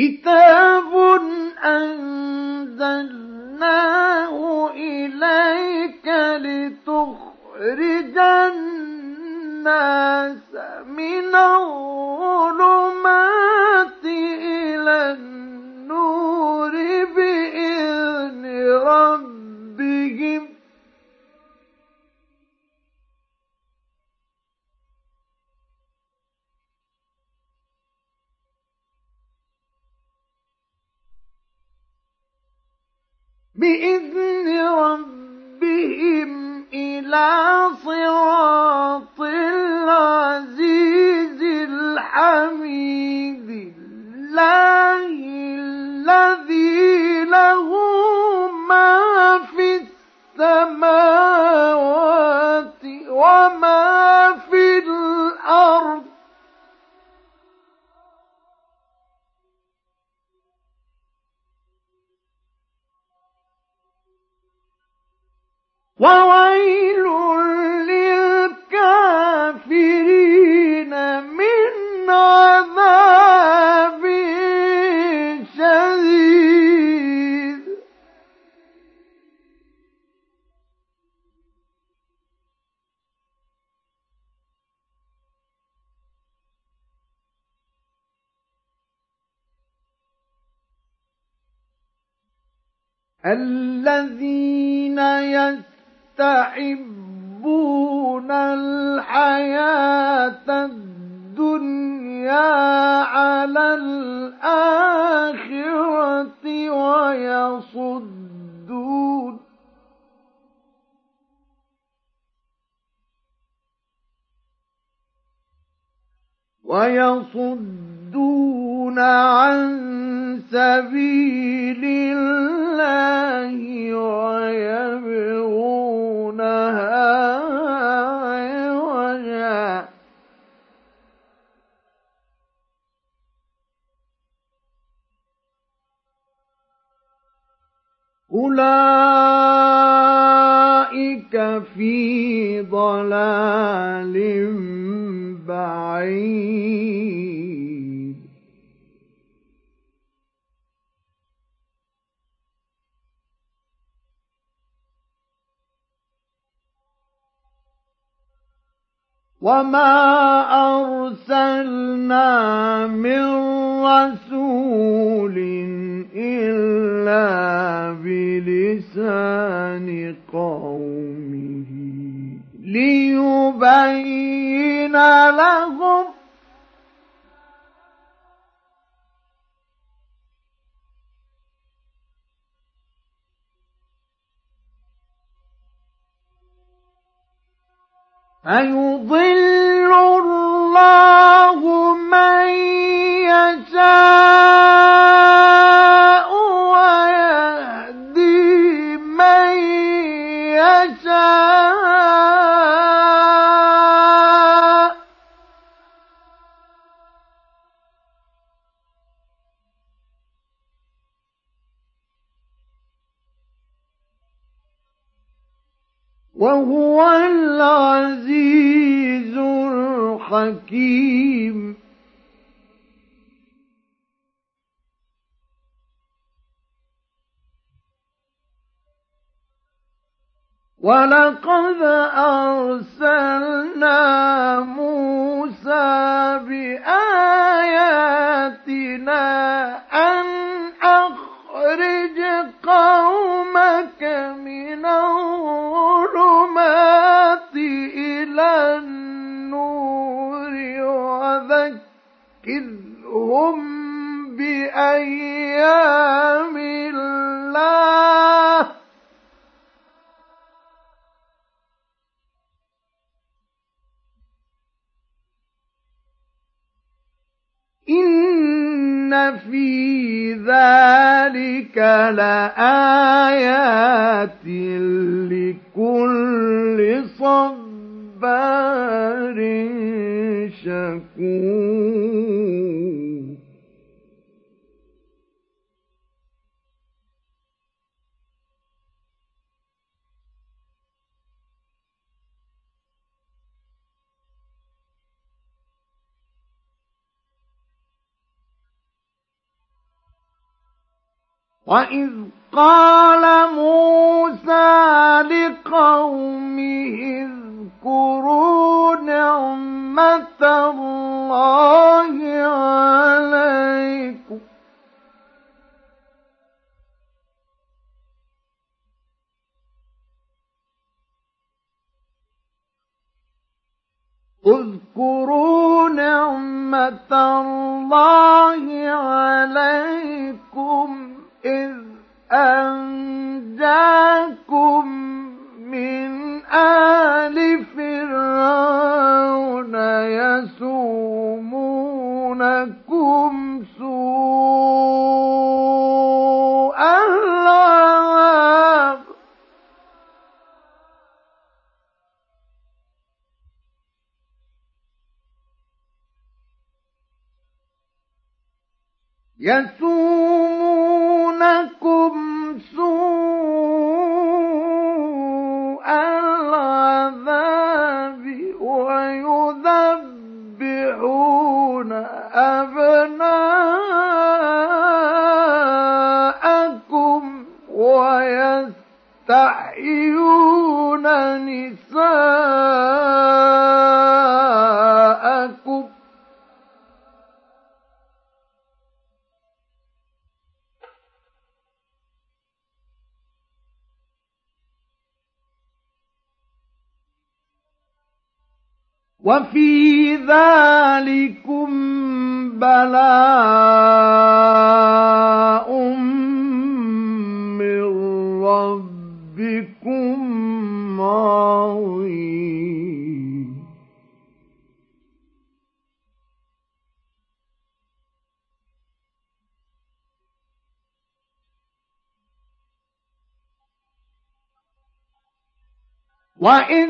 كتاب أنزلناه إليك لتخرج الناس من الظلمات إلى النور بإذن ربهم بإذن ربهم إلى صراط العزيز الحميد الله الذي له ما في السماوات وما في الأرض. وويل للكافرين من عذاب شديد. الذين يستحبون الحياة الدنيا على الآخرة ويصدون ويصدون عن سبيل الله ويبغونها عوجا. أولئك في ضلال بعيد. وما أرسلنا من رسول إلا بلسان قومه ليبين لهم فيضل الله من يشاء. الحكيم ولقد أرسلنا موسى بآياتنا أن أخرج قومك من فذكرهم بأيام الله. إن في ذلك لآيات لكل صبار شكور وإذ قال موسى لقومه اذكروا نعمة الله عليكم. اذكروا نعمة الله عليكم إذ أنجاكم من آل فرعون يسومونكم سوء العذاب. يسومونكم سوء وفي ذلكم بلاء من ربكم عظيم. وإذ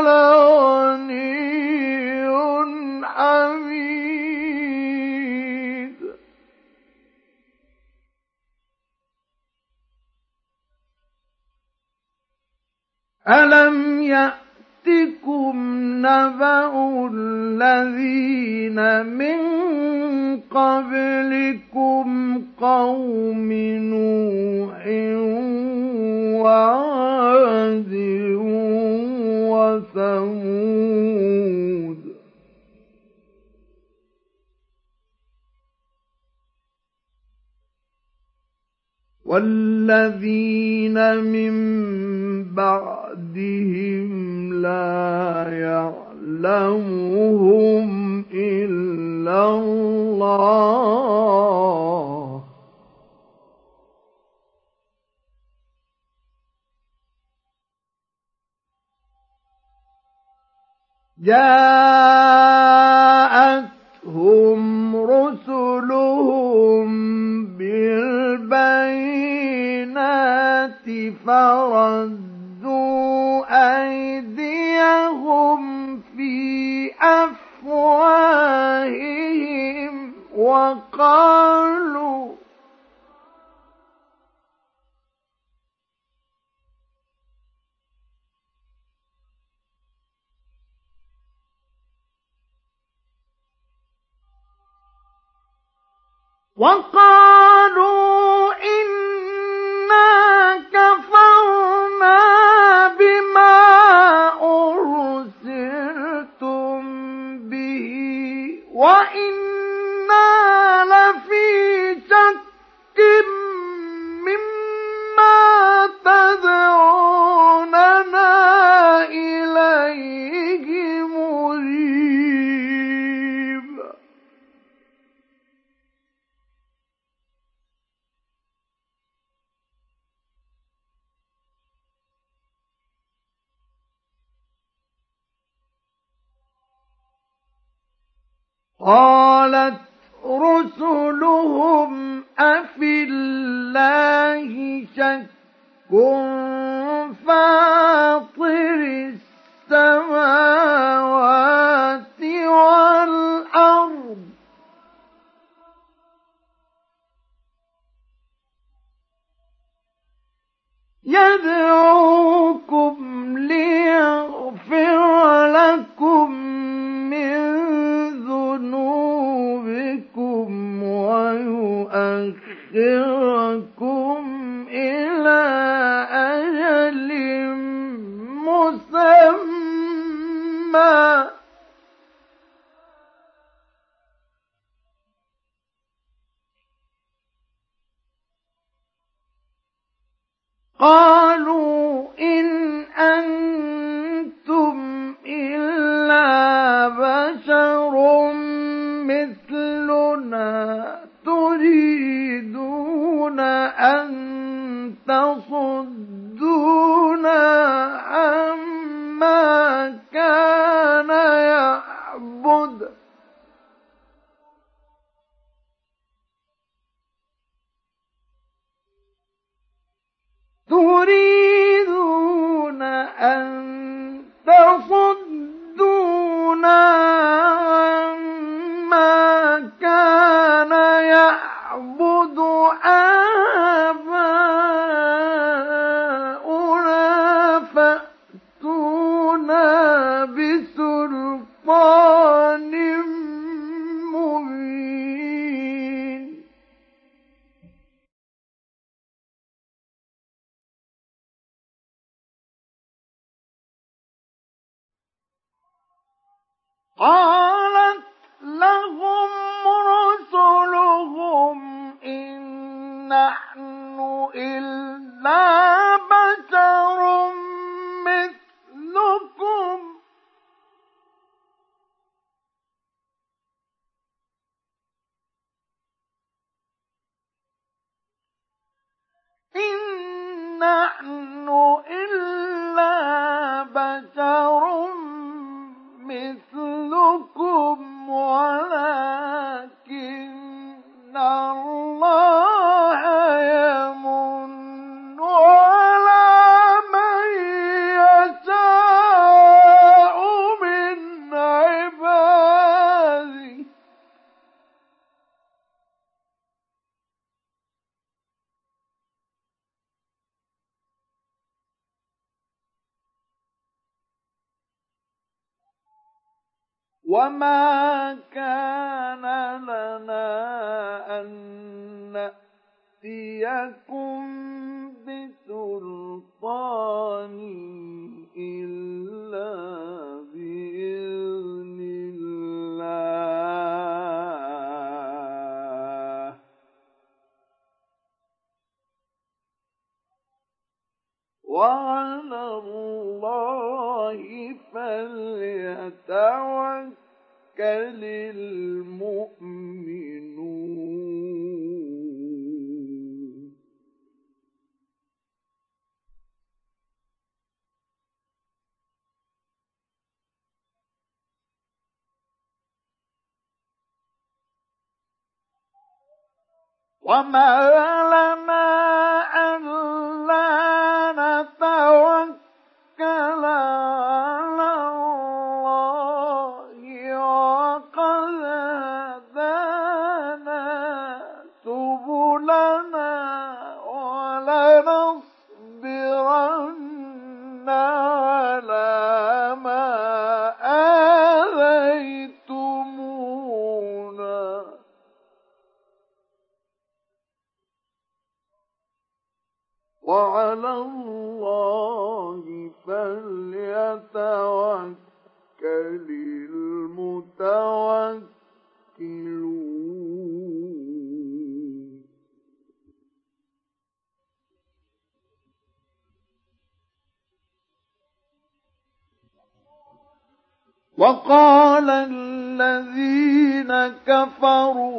ألم يأتكم نبأ الذين من قبلكم قوم نوح وعاد وثمود والذين من بعدهم لا يعلمهم إلا الله جاءتهم رسلهم One لكم إلا وما لنا ألا كفروا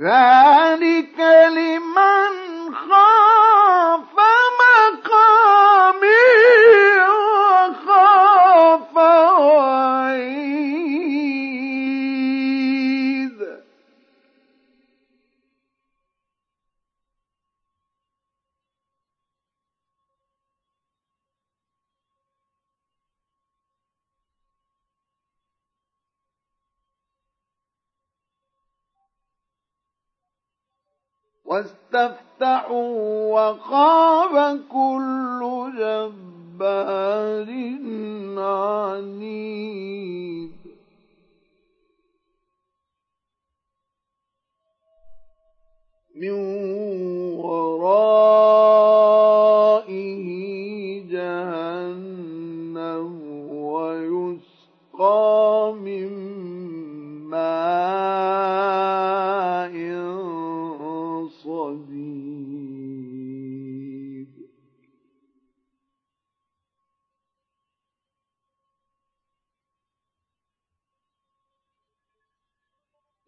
ذلك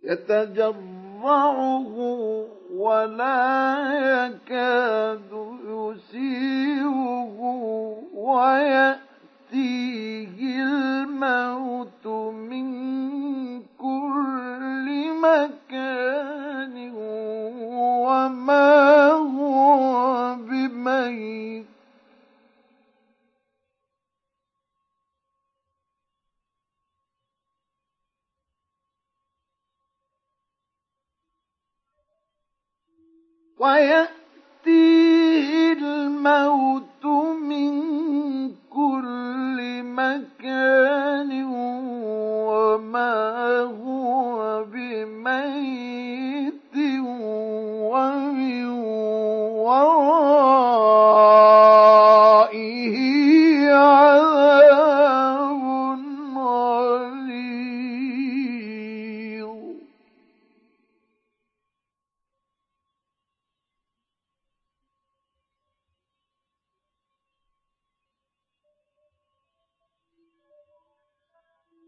يتجرعه ولا يكاد يسيره ويأتيه الموت من كل مكان وما هو بميت ويأتيه الموت من كل مكان وما هو بميت ومن ورائه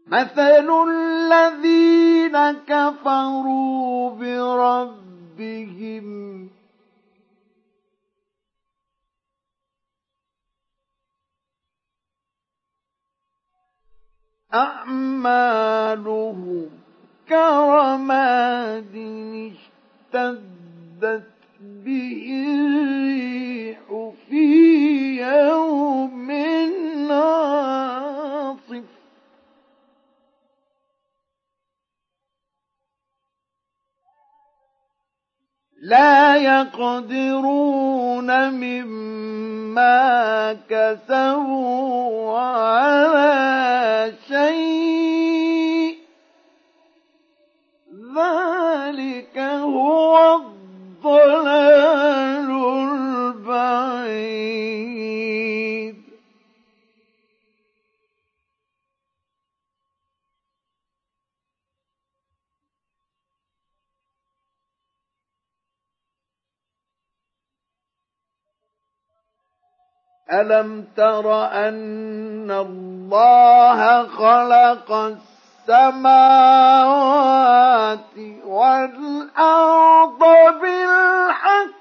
مثل الذين كفروا بربهم أعمالهم كرماد اشتدت به الريح لا يقدرون مما ما كسبوا على شيء. ذلك هو الضلال. ألم تر أن الله خلق السماوات والأرض بالحق؟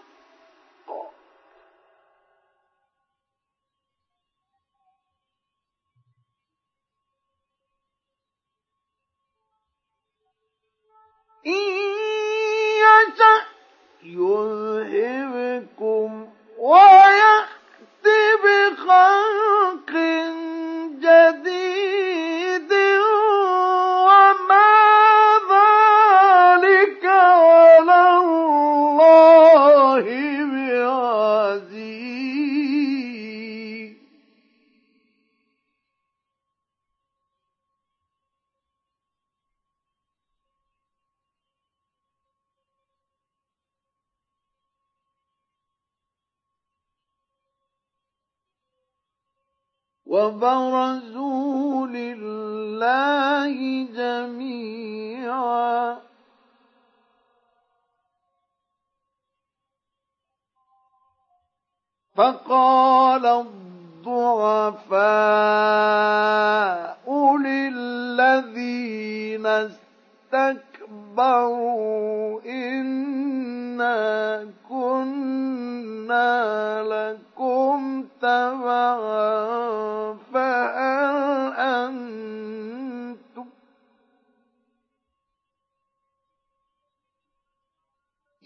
إن يشأ يذهبكم ويأتي بخلق جديد. وبرزوا لله جميعا. فقال الضعفاء للذين استكبروا إنا كنا لكم تبعا فهل أنتم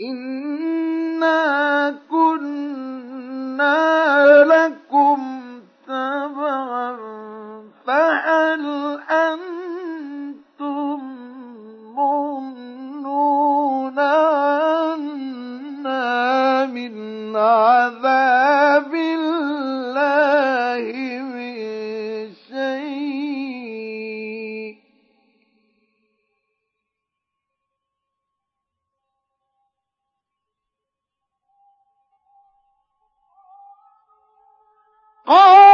إنا كنا لكم تبعا فهل أنتم مغنون عنا من عذاب الله قالوا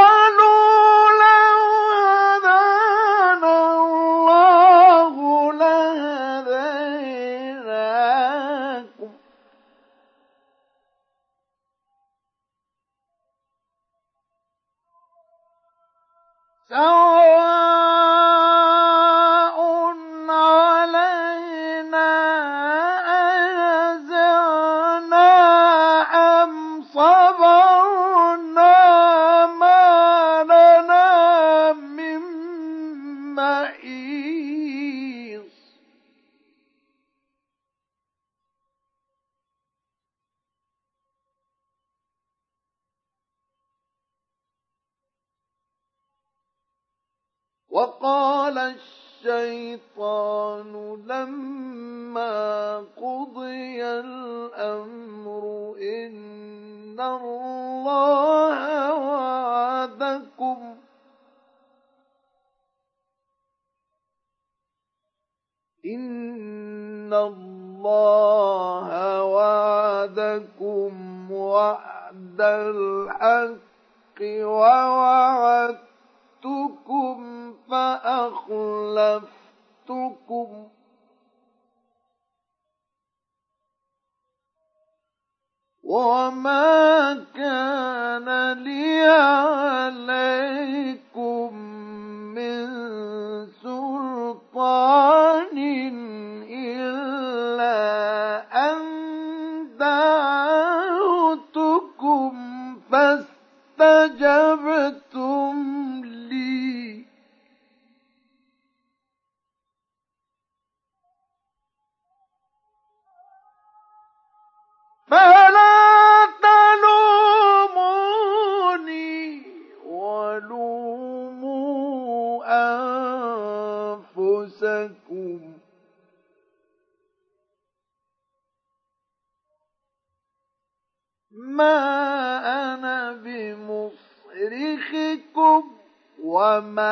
وما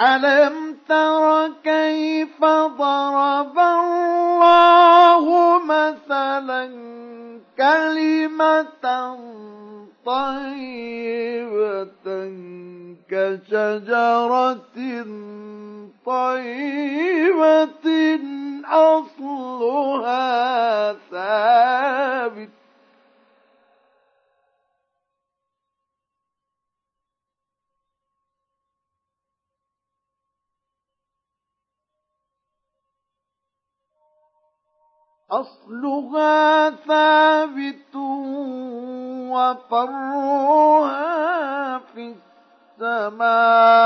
ألم أصلها ثابت وفرها في السماء.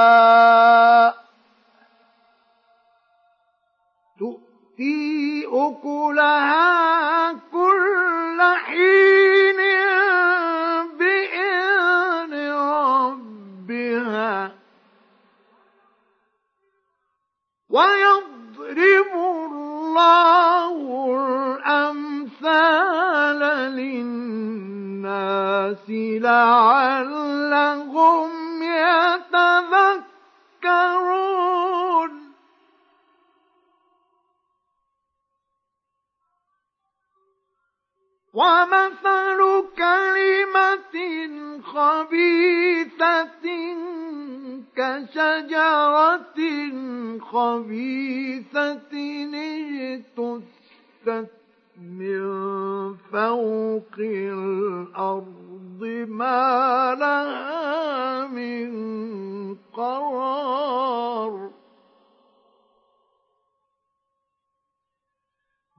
تؤتي أكلها كل حين بإذن ربها. ويضرب الله للناس لعلهم يتذكرون. ومثل كلمة خبيثة كشجرة خبيثة اجتثت من فوق الأرض ما لها من قرار.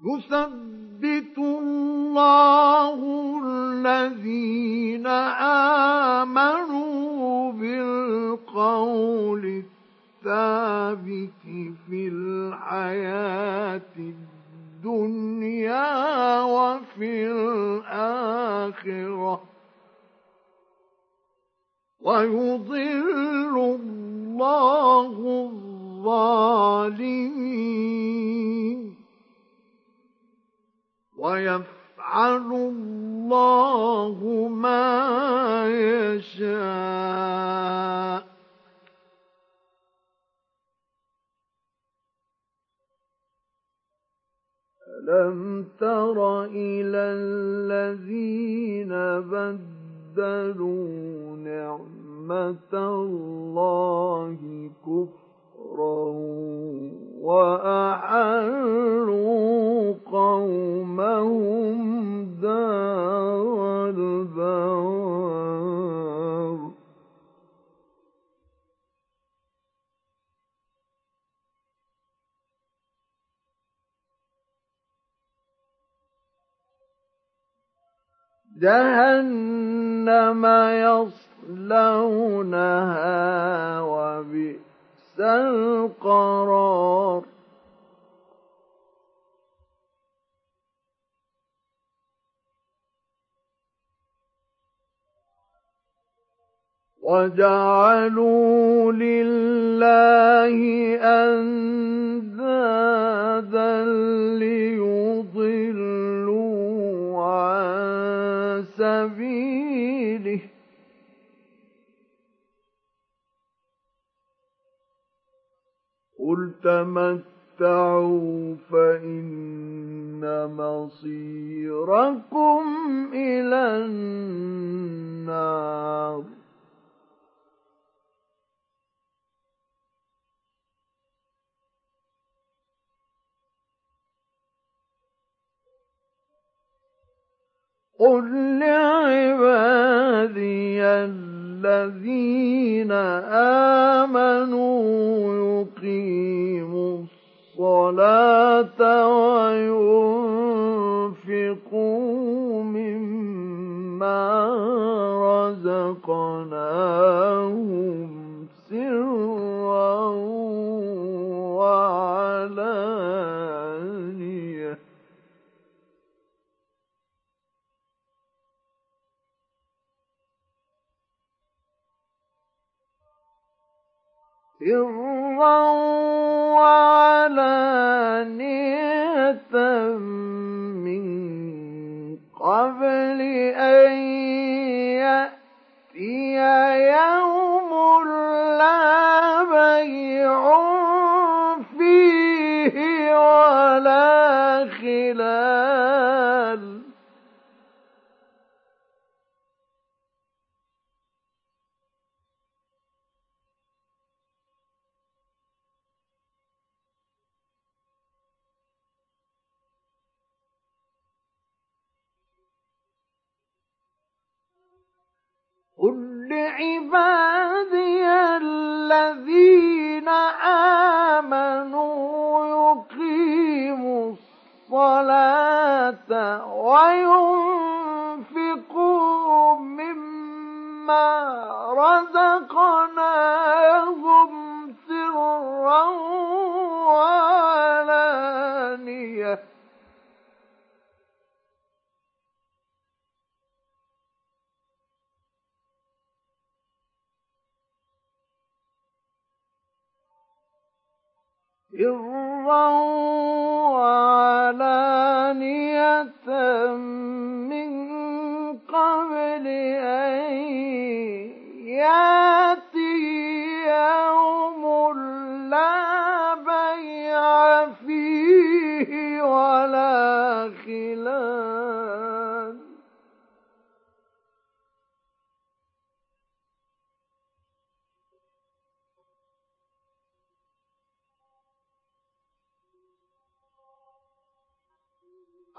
يثبت الله الذين آمنوا بالقول الثابت في الحياة الدنيا وفي الآخرة. ويضل الله الظالمين. ويفعل الله ما يشاء. ألم تر إلى الذين بدلوا نعمة الله كفرا وأحلوا قومهم دار البوار. جهنم يصلونها وبئس القرار. وجعلوا لله أندادا ليضلوا عن سبيله. قل تمتعوا فإن مصيركم إلى النار. قل لعبادي الذين آمنوا يقيموا الصلاة وينفقوا مما رزقناهم سرا وعلانية سرا وعلانية قل لعبادي الذين آمنوا يقيموا الصلاة وينفقوا مما رزقناهم سرا سرا وعلانية من قبل أن يأتي يوم لا بيع فيه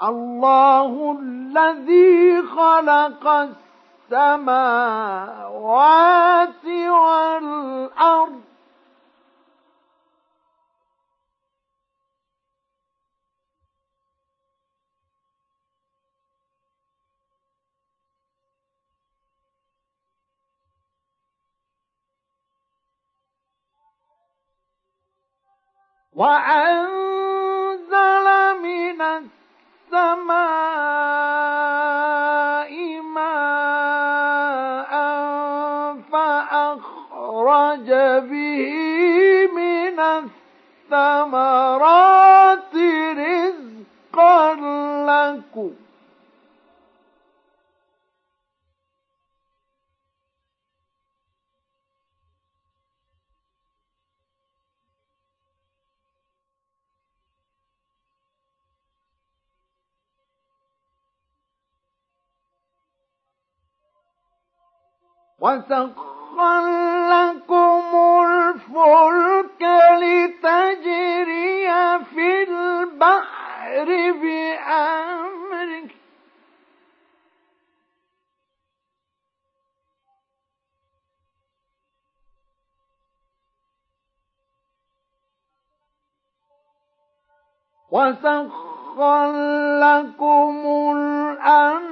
الله الذي خلق السماوات والأرض. وأنزل من السماء ماء فأخرج به من الثمرات وسخر لكم الفلك لتجري في البحر بأمره وسخر لكم الأنهار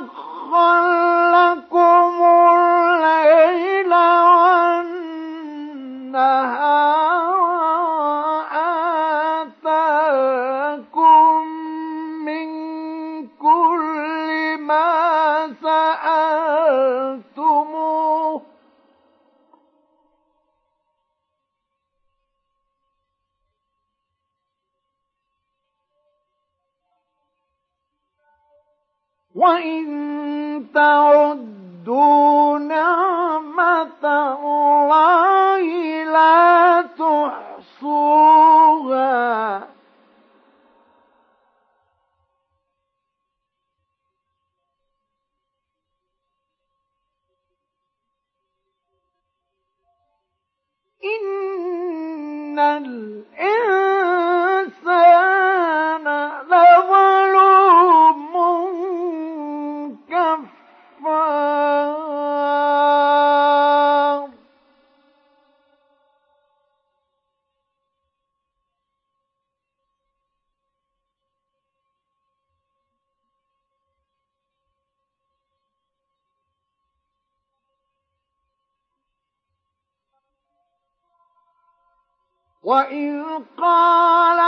وإذ قال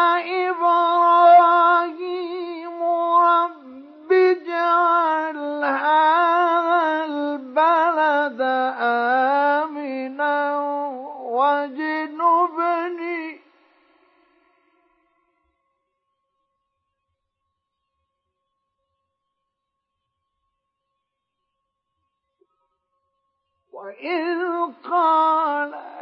إبراهيم رب اجعل هذا البلد آمنا واجنبني وإذ قال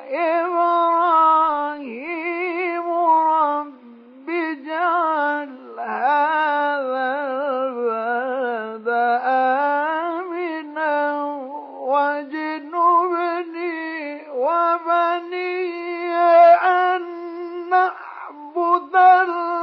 وبني أن نعبد الأصنام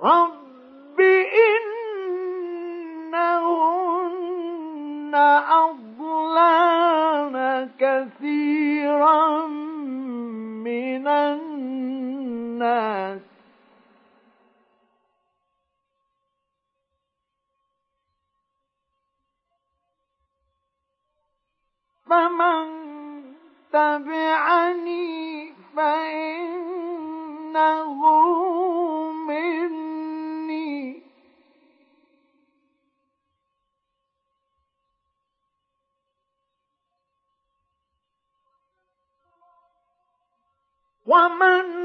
رب إنهن أضللن كثيرا من الناس فمن تبعني ومن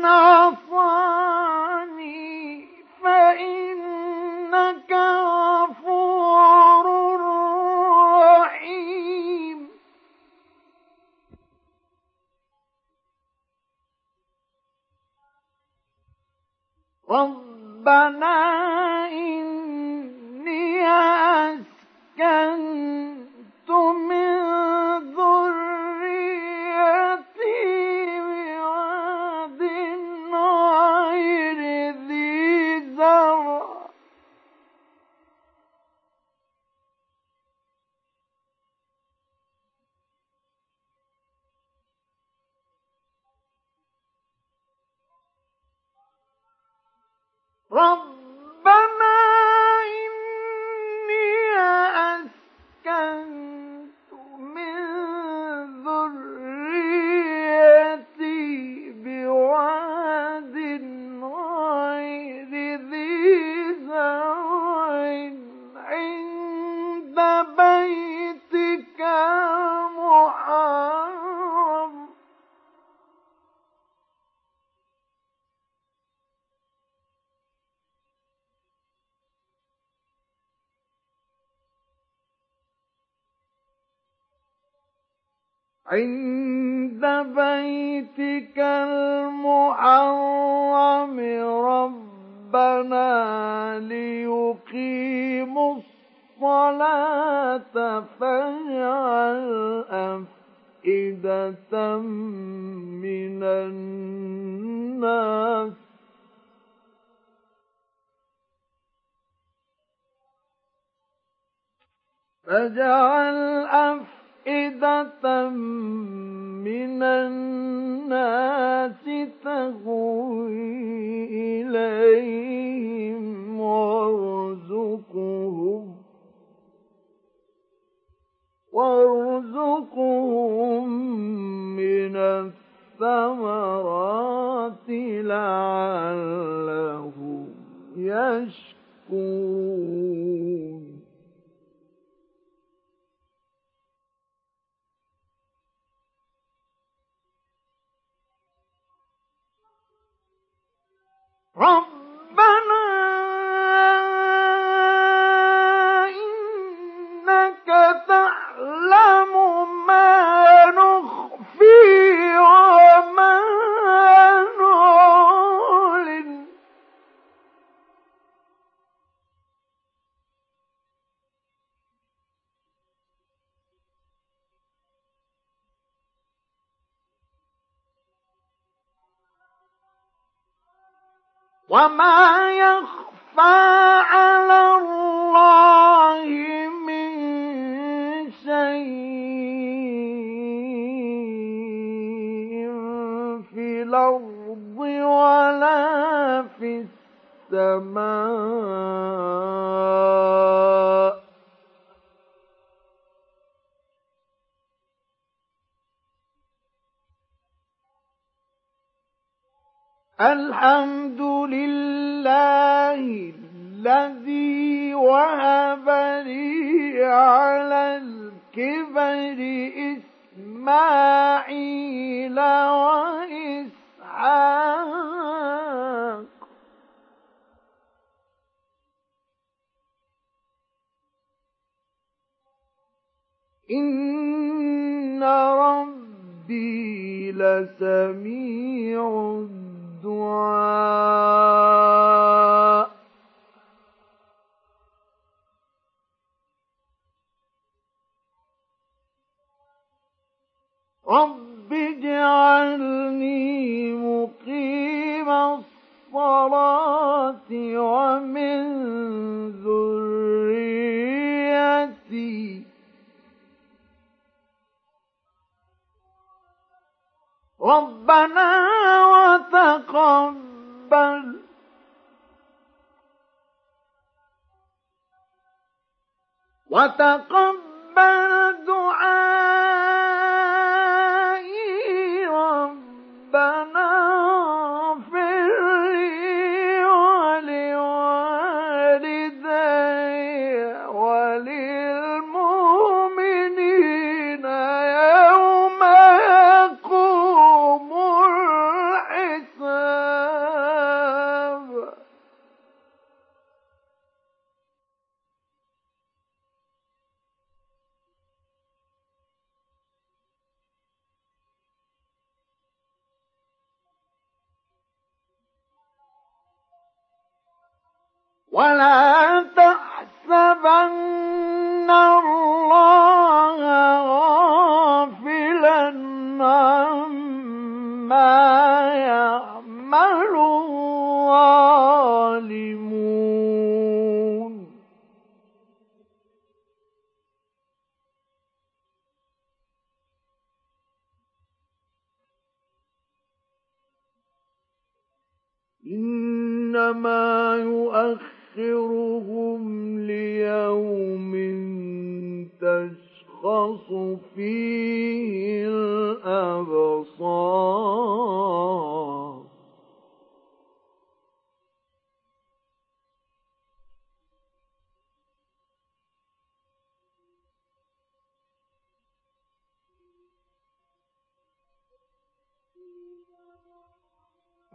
عند بيتك المحرم ربنا ليقيموا الصلاة فاجعل أفئدة من الناس. فاجعل أفئدة من الناس تهوي إليهم وارزقهم وارزقهم من الثمرات لعلهم يشكرون. ربنا إنك تعلم ما وما يخفى على الله من شيء في الأرض ولا في السماء الحمد لله الذي وهب لي على الكبر إسماعيل وإسحاق. إن ربي لسميع رب اجعلني مقيم الصلاة ومن ذريتي ربنا وتقبل. وتقبل دعائي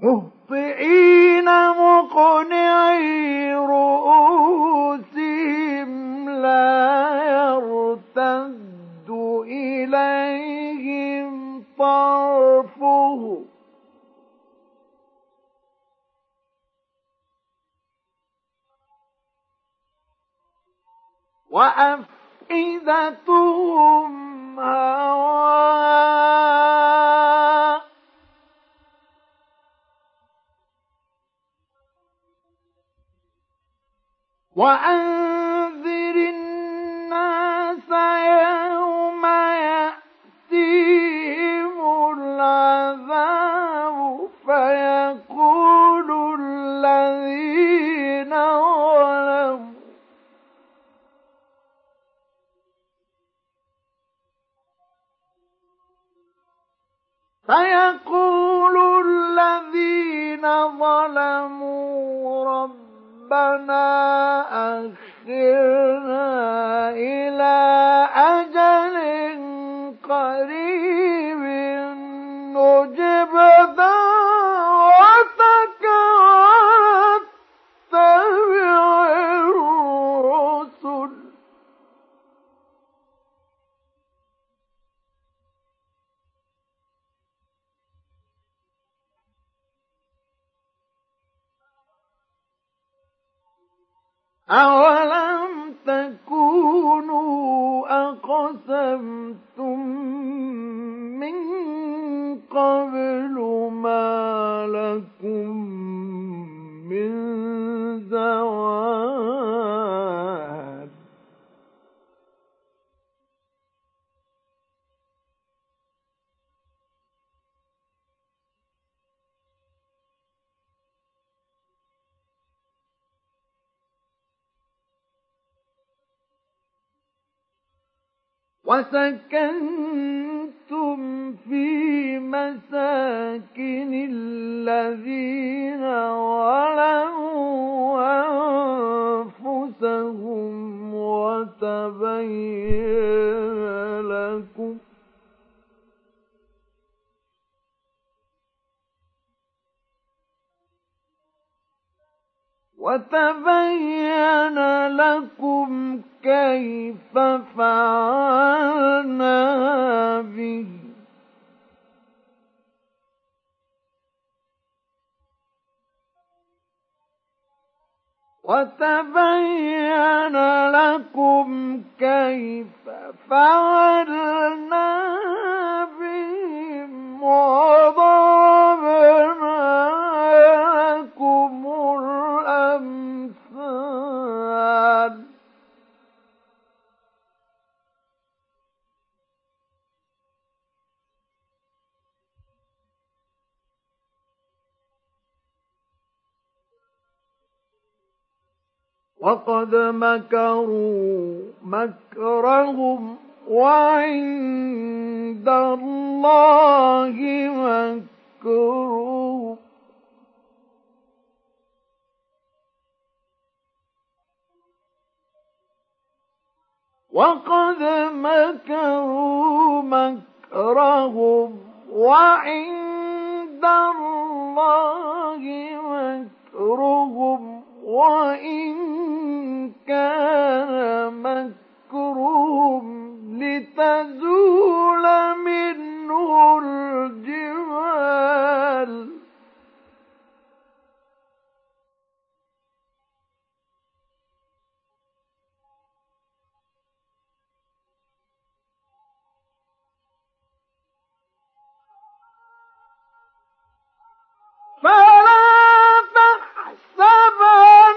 مهطعين مقنعي رؤوسهم لا يرتد إليهم طرفه. وأفئدتهم هواء وأنذر الناس يوم يأتيهم العذاب فيقول الذين ظلموا فيقول الذين ظلموا ربنا أخرنا إلى أجل قريب نجب دعوتك أولم تكونوا أقسمتم من قبل ما لكم وسكنتم في مساكن الذين ظلموا أنفسهم وتبين لكم وتبين لكم كيف فعلنا به. وتبين لكم كيف فعلنا بهم وضربنا لكم الأمثال وقد مكروا مكرهم وعند الله مكرهم وقد مكروا مكرهم وعند الله مكرهم وإن كان مكرهم لتزول منه الجبال. فلا تحسبن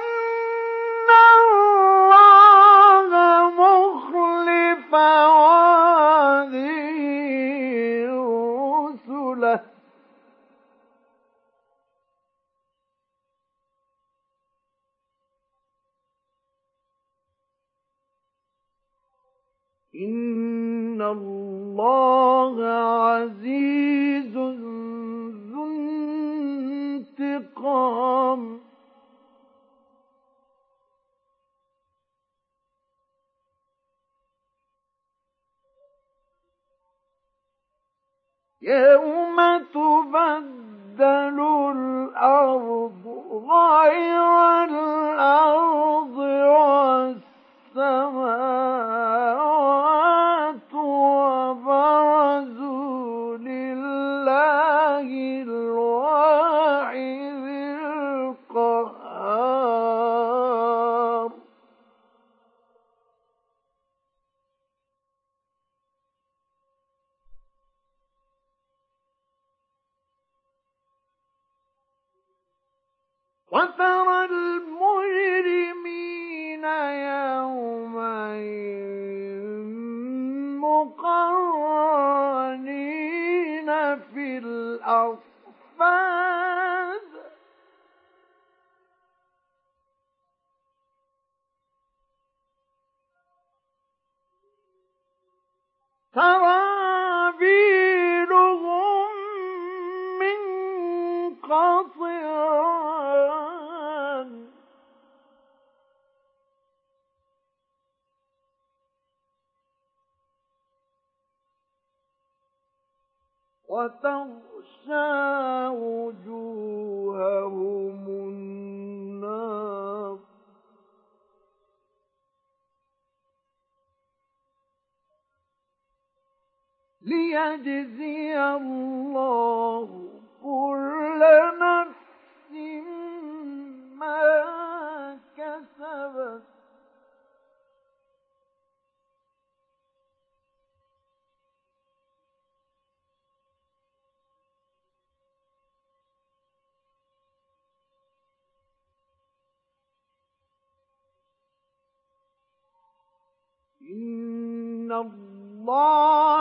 إن الله عزيز ذو انتقام يوم تبدل الأرض غير الأرض. ليجزي الله كل نفس ما كسبت. إن الله